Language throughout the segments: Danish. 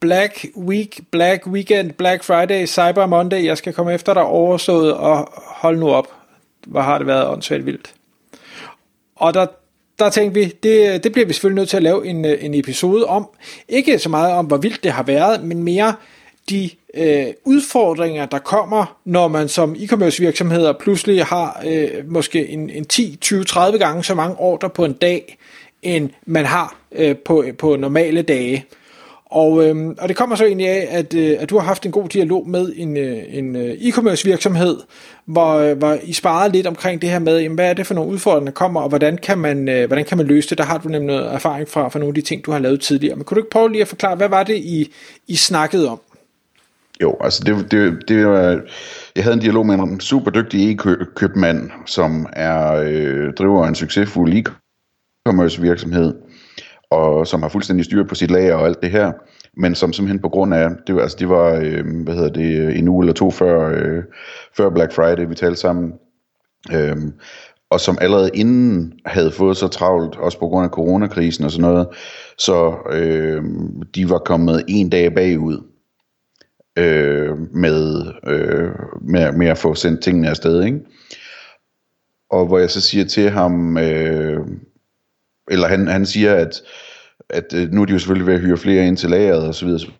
Black Week, Black Weekend, Black Friday, Cyber Monday, jeg skal komme efter dig overstået, og hold nu op, hvor har det været åndssvagt vildt. Og der, der tænkte vi, det, det bliver vi selvfølgelig nødt til at lave en, en episode om. Ikke så meget om, hvor vildt det har været, men mere de øh, udfordringer, der kommer, når man som e-commerce virksomheder pludselig har øh, måske en, en 10, 20, 30 gange så mange ordre på en dag, end man har øh, på, på normale dage. Og, øhm, og det kommer så egentlig af, at, øh, at du har haft en god dialog med en, øh, en øh, e-commerce virksomhed, hvor, øh, hvor I sparede lidt omkring det her med, jamen, hvad er det for nogle udfordringer, der kommer, og hvordan kan, man, øh, hvordan kan man løse det? Der har du nemlig noget erfaring fra, fra nogle af de ting, du har lavet tidligere. Men kunne du ikke prøve lige at forklare, hvad var det, I, I snakkede om? Jo, altså det, det, det var, jeg havde en dialog med en super dygtig e-købmand, som er øh, driver en succesfuld e-commerce virksomhed, og som har fuldstændig styr på sit lager og alt det her, men som simpelthen på grund af, det var, altså det var øh, hvad hedder det, en uge eller to før, øh, før Black Friday, vi talte sammen, øh, og som allerede inden havde fået så travlt, også på grund af coronakrisen og sådan noget, så øh, de var kommet en dag bagud øh, med, øh, med, med at få sendt tingene afsted, ikke? Og hvor jeg så siger til ham, øh, eller han, han siger, at, at øh, nu er de jo selvfølgelig ved at hyre flere ind til lageret og så videre, så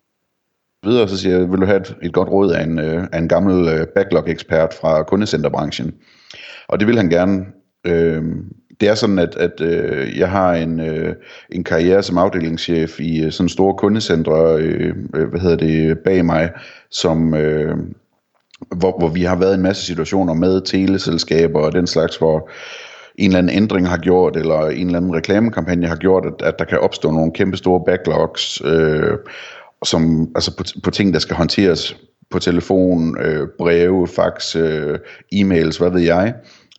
videre, så siger jeg, vil du have et, et godt råd af en, øh, af en gammel øh, backlog-ekspert fra kundecenterbranchen? Og det vil han gerne. Øh, det er sådan, at, at øh, jeg har en, øh, en karriere som afdelingschef i øh, sådan store kundecentre, øh, øh, hvad hedder det, bag mig, som... Øh, hvor, hvor vi har været i en masse situationer med teleselskaber og den slags, hvor en eller anden ændring har gjort, eller en eller anden reklamekampagne har gjort, at, at der kan opstå nogle kæmpe store backlogs, øh, som, altså på, på ting, der skal håndteres på telefon, øh, breve, fax, øh, e-mails, hvad ved jeg.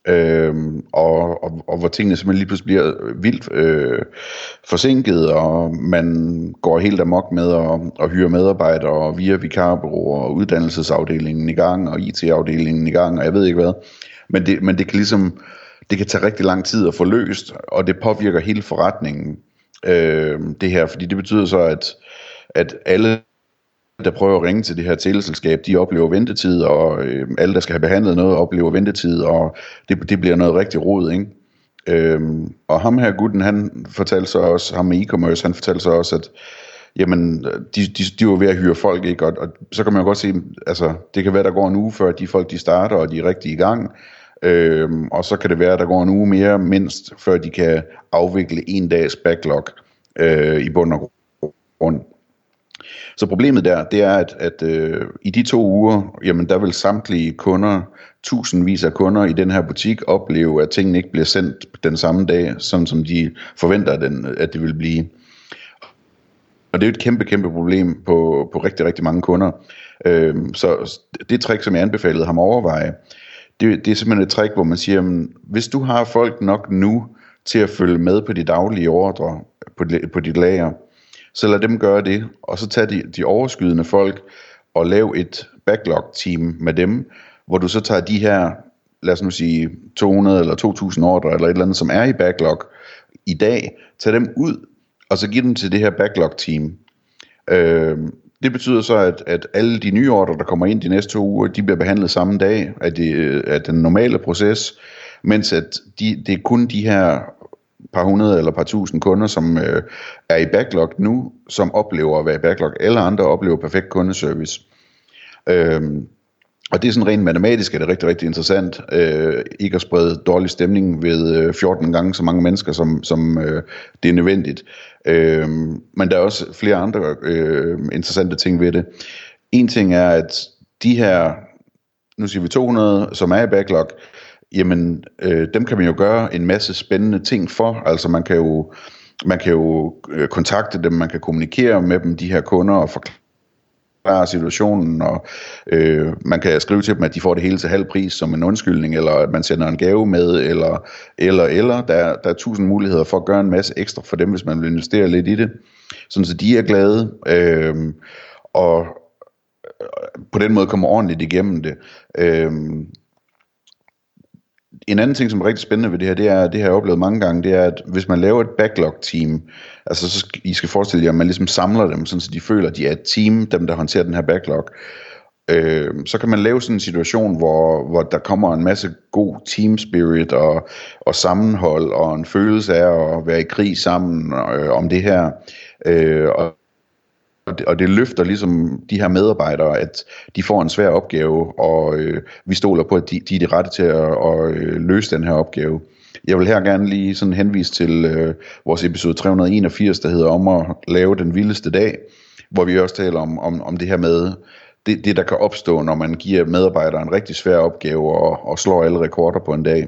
Øhm, og, og, og hvor tingene simpelthen lige pludselig bliver vildt øh, forsinket, og man går helt amok med at, at hyre medarbejdere via vikarbureauer og uddannelsesafdelingen i gang, og IT-afdelingen i gang, og jeg ved ikke hvad. Men det, men det kan ligesom det kan tage rigtig lang tid at få løst, og det påvirker hele forretningen, øh, det her, fordi det betyder så, at, at alle, der prøver at ringe til det her teleselskab, de oplever ventetid, og øh, alle, der skal have behandlet noget, oplever ventetid, og det, det bliver noget rigtig rod, ikke? Øhm, og ham her gutten, han fortalte så også, ham med e-commerce, han fortalte så også, at jamen, de, de, de var ved at hyre folk, ikke? Og, og så kan man jo godt se, altså, det kan være, der går en uge før de folk, de starter, og de er rigtig i gang, Øhm, og så kan det være, at der går en uge mere mindst, før de kan afvikle en dags backlog øh, i bund og grund. Så problemet der, det er, at, at øh, i de to uger, jamen der vil samtlige kunder, tusindvis af kunder i den her butik, opleve, at tingene ikke bliver sendt den samme dag, sådan som de forventer, den, at det vil blive. Og det er jo et kæmpe, kæmpe problem på, på rigtig, rigtig mange kunder. Øh, så det trick, som jeg anbefalede ham at overveje, det, det er simpelthen et trick, hvor man siger, jamen, hvis du har folk nok nu til at følge med på de daglige ordre på, på dit lager, så lad dem gøre det, og så tag de, de overskydende folk og lav et backlog-team med dem, hvor du så tager de her, lad os nu sige 200 eller 2000 ordre, eller et eller andet, som er i backlog i dag, tag dem ud, og så giv dem til det her backlog-team. Øh, det betyder så, at, at alle de nye ordre, der kommer ind de næste to uger, de bliver behandlet samme dag af, de, øh, af den normale proces, mens at de, det er kun de her par hundrede eller par tusind kunder, som øh, er i backlog nu, som oplever at være i backlog. Alle andre oplever perfekt kundeservice. Øhm, og det er sådan rent matematisk, er det rigtig, rigtig interessant. Øh, ikke at sprede dårlig stemning ved øh, 14 gange så mange mennesker, som, som øh, det er nødvendigt. Øh, men der er også flere andre øh, interessante ting ved det. En ting er, at de her, nu siger vi 200, som er i backlog, jamen øh, dem kan man jo gøre en masse spændende ting for. Altså man kan jo, man kan jo øh, kontakte dem, man kan kommunikere med dem, de her kunder, og forklare forklare situationen, og øh, man kan skrive til dem, at de får det hele til halv pris som en undskyldning, eller at man sender en gave med, eller, eller, eller. Der, der er tusind muligheder for at gøre en masse ekstra for dem, hvis man vil investere lidt i det, sådan så de er glade, øh, og øh, på den måde kommer ordentligt igennem det. Øh, en anden ting, som er rigtig spændende ved det her, det er, det har jeg oplevet mange gange, det er, at hvis man laver et backlog-team, altså så skal, I skal forestille jer, at man ligesom samler dem, sådan så de føler, at de er et team, dem der håndterer den her backlog. Øh, så kan man lave sådan en situation, hvor, hvor der kommer en masse god team spirit og, og sammenhold og en følelse af at være i krig sammen øh, om det her. Øh, og og det, og det løfter ligesom de her medarbejdere, at de får en svær opgave, og øh, vi stoler på, at de, de er de rette til at, at øh, løse den her opgave. Jeg vil her gerne lige sådan henvise til øh, vores episode 381, der hedder om at lave den vildeste dag, hvor vi også taler om, om, om det her med, det, det der kan opstå, når man giver medarbejdere en rigtig svær opgave og, og slår alle rekorder på en dag.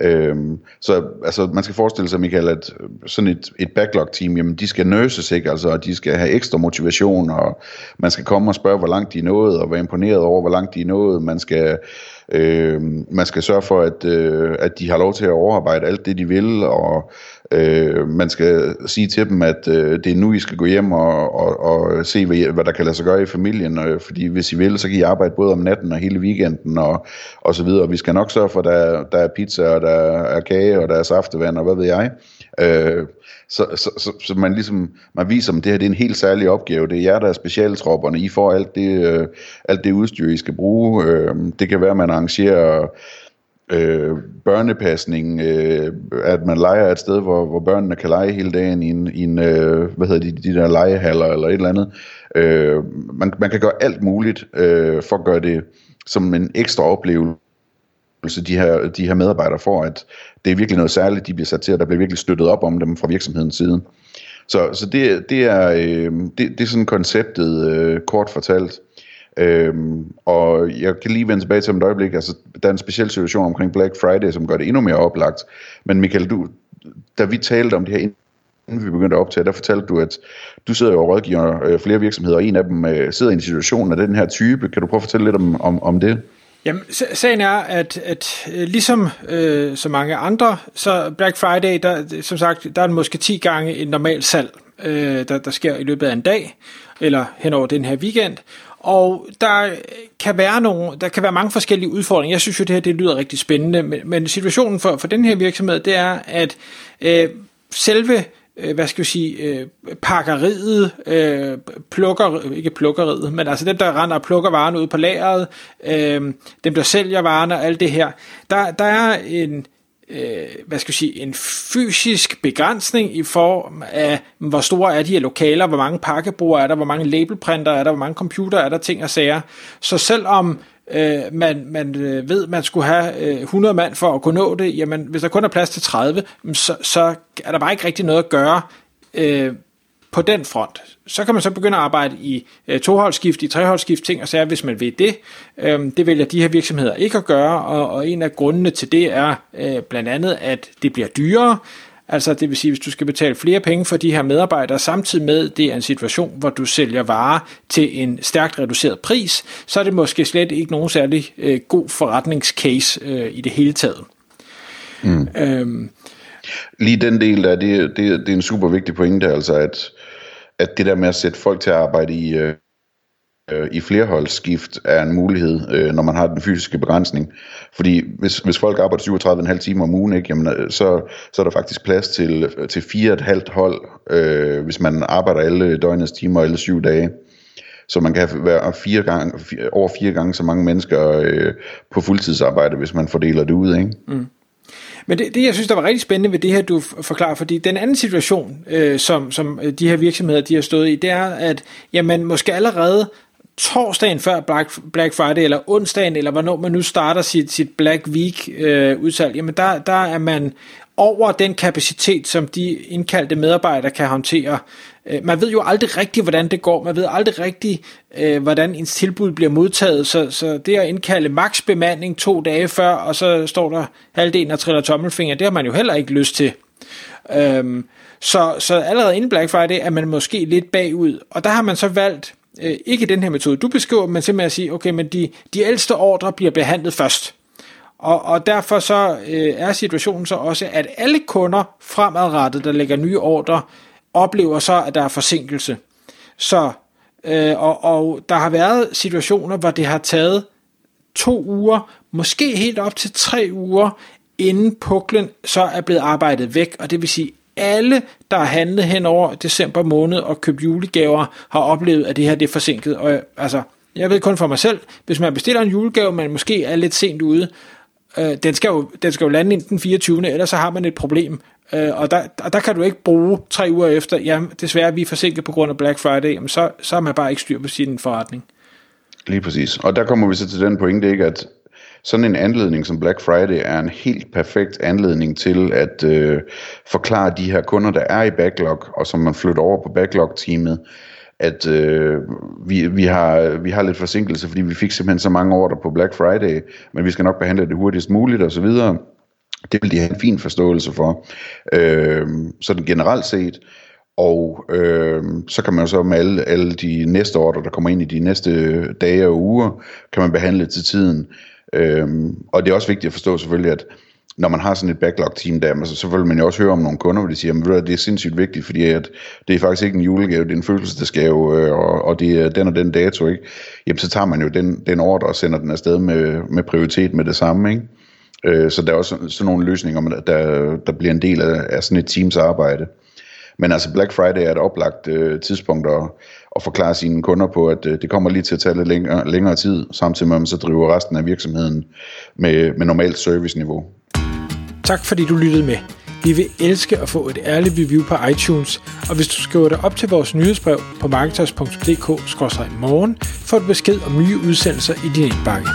Øhm, så altså, man skal forestille sig, Michael, at øh, sådan et, et backlog-team, jamen, de skal nurses, ikke? Altså, og de skal have ekstra motivation, og man skal komme og spørge, hvor langt de er nået, og være imponeret over, hvor langt de er nået. Man skal, øh, man skal sørge for, at, øh, at de har lov til at overarbejde alt det, de vil, og Øh, man skal sige til dem, at øh, det er nu, I skal gå hjem og, og, og se, hvad, hvad der kan lade sig gøre i familien, øh, fordi hvis I vil, så kan I arbejde både om natten og hele weekenden og, og så videre. Vi skal nok sørge for, at der, der er pizza, og der er kage, og der er saftevand, og hvad ved jeg. Øh, så, så, så, så man ligesom man viser dem, at det her det er en helt særlig opgave. Det er jer, der er specialtropperne. I får alt det, øh, alt det udstyr, I skal bruge. Øh, det kan være, at man arrangerer øh, børnepasning, øh, at man leger et sted, hvor, hvor børnene kan lege hele dagen i en, i en øh, hvad hedder de, de der legehaller eller et eller andet. Øh, man, man kan gøre alt muligt øh, for at gøre det som en ekstra oplevelse, Altså, de her, de her medarbejdere får, at det er virkelig noget særligt, de bliver sat til, og der bliver virkelig støttet op om dem fra virksomhedens side. Så, så det, det, er, øh, det, det er sådan konceptet øh, kort fortalt. Øhm, og jeg kan lige vende tilbage til om et øjeblik, altså der er en speciel situation omkring Black Friday, som gør det endnu mere oplagt. Men Michael, du, da vi talte om det her, inden vi begyndte at optage, der fortalte du, at du sidder jo og rådgiver øh, flere virksomheder, og en af dem øh, sidder i en situation af den her type. Kan du prøve at fortælle lidt om, om, om det? Jamen, sagen er, at, at øh, ligesom øh, så mange andre, så Black Friday, der, som sagt, der er måske 10 gange en normal salg, øh, der, der sker i løbet af en dag, eller hen over den her weekend. Og der kan være nogle, der kan være mange forskellige udfordringer. Jeg synes jo, det her det lyder rigtig spændende, men, men situationen for, for den her virksomhed, det er, at øh, selve øh, hvad skal jeg sige, øh, pakkeriet, øh, plukker, ikke plukkeriet, men altså dem, der render og plukker varerne ud på lageret, øh, dem, der sælger varerne og alt det her, der, der er en, øh, hvad skal jeg sige, en fysisk begrænsning i form af, hvor store er de her lokaler, hvor mange pakkebrugere er der, hvor mange labelprinter er der, hvor mange computer er der, ting og sager. Så selvom øh, man, man øh, ved, man skulle have øh, 100 mand for at kunne nå det, jamen hvis der kun er plads til 30, så, så er der bare ikke rigtig noget at gøre øh, på den front. Så kan man så begynde at arbejde i øh, toholdsskift, i treholdsskift, ting og sager, hvis man vil det. Øh, det vælger de her virksomheder ikke at gøre, og, og en af grundene til det er øh, blandt andet, at det bliver dyrere. Altså det vil sige, hvis du skal betale flere penge for de her medarbejdere, samtidig med, det er en situation, hvor du sælger varer til en stærkt reduceret pris, så er det måske slet ikke nogen særlig øh, god forretningscase øh, i det hele taget. Mm. Øhm, Lige den del der, det, det, det er en super vigtig pointe, altså at at det der med at sætte folk til at arbejde i, øh, øh, i flerholdsskift er en mulighed, øh, når man har den fysiske begrænsning. Fordi hvis, hvis folk arbejder 37,5 timer om ugen, ikke, jamen, øh, så, så er der faktisk plads til, øh, til fire et halvt hold, øh, hvis man arbejder alle døgnets timer, alle syv dage. Så man kan være fire gange, fire, over fire gange så mange mennesker øh, på fuldtidsarbejde, hvis man fordeler det ud. Ikke? Mm. Men det, det, jeg synes, der var rigtig spændende ved det her, du forklarer, fordi den anden situation, øh, som, som øh, de her virksomheder, de har stået i, det er, at jamen, måske allerede torsdagen før Black, Black Friday, eller onsdagen, eller hvornår man nu starter sit, sit Black Week øh, udsalg, jamen der, der er man over den kapacitet, som de indkaldte medarbejdere kan håndtere. Øh, man ved jo aldrig rigtigt, hvordan det går. Man ved aldrig rigtigt, øh, hvordan ens tilbud bliver modtaget. Så, så det at indkalde maks bemanding to dage før, og så står der halvdelen og triller tommelfinger, det har man jo heller ikke lyst til. Øhm, så, så allerede inden Black Friday er man måske lidt bagud. Og der har man så valgt øh, ikke den her metode, du beskriver, men simpelthen at sige, okay, men de, de ældste ordre bliver behandlet først. Og, og derfor så øh, er situationen så også, at alle kunder fremadrettet, der lægger nye ordre, oplever så, at der er forsinkelse. Så, øh, og, og der har været situationer, hvor det har taget to uger, måske helt op til tre uger, inden puklen så er blevet arbejdet væk, og det vil sige, alle, der har handlet hen over december måned og købt julegaver, har oplevet, at det her det er forsinket. Og altså, jeg ved kun for mig selv, hvis man bestiller en julegave, man måske er lidt sent ude, øh, den, skal jo, den skal jo lande inden den 24. Ellers så har man et problem. Øh, og, der, og der kan du ikke bruge tre uger efter, jamen desværre vi er forsinket på grund af Black Friday, jamen, så, så har man bare ikke styr på sin forretning. Lige præcis. Og der kommer vi så til den pointe, ikke, at sådan en anledning som Black Friday er en helt perfekt anledning til at øh, forklare de her kunder, der er i backlog, og som man flytter over på backlog-teamet, at øh, vi, vi, har, vi har lidt forsinkelse, fordi vi fik simpelthen så mange ordre på Black Friday, men vi skal nok behandle det hurtigst muligt osv. Det vil de have en fin forståelse for. Øh, sådan generelt set. Og øh, så kan man så med alle, alle de næste ordre, der kommer ind i de næste dage og uger, kan man behandle til tiden. Øhm, og det er også vigtigt at forstå selvfølgelig, at når man har sådan et backlog-team der, så, så vil man jo også høre om nogle kunder, hvor de siger, at det er sindssygt vigtigt, fordi at det er faktisk ikke en julegave, det er en fødselsdagsgave, øh, og, og det er den og den dato, ikke? Jamen, så tager man jo den, den ordre og sender den afsted med, med prioritet med det samme, ikke? Øh, så der er også sådan nogle løsninger, der, der bliver en del af, af sådan et teams arbejde. Men altså Black Friday er et oplagt øh, tidspunkt og at forklare sine kunder på, at øh, det kommer lige til at tage lidt længere, længere tid, samtidig med at man så driver resten af virksomheden med, med normalt serviceniveau. Tak fordi du lyttede med. Vi vil elske at få et ærligt review på iTunes, og hvis du skriver dig op til vores nyhedsbrev på marketers.dk-morgen, får du besked om nye udsendelser i din indbakke.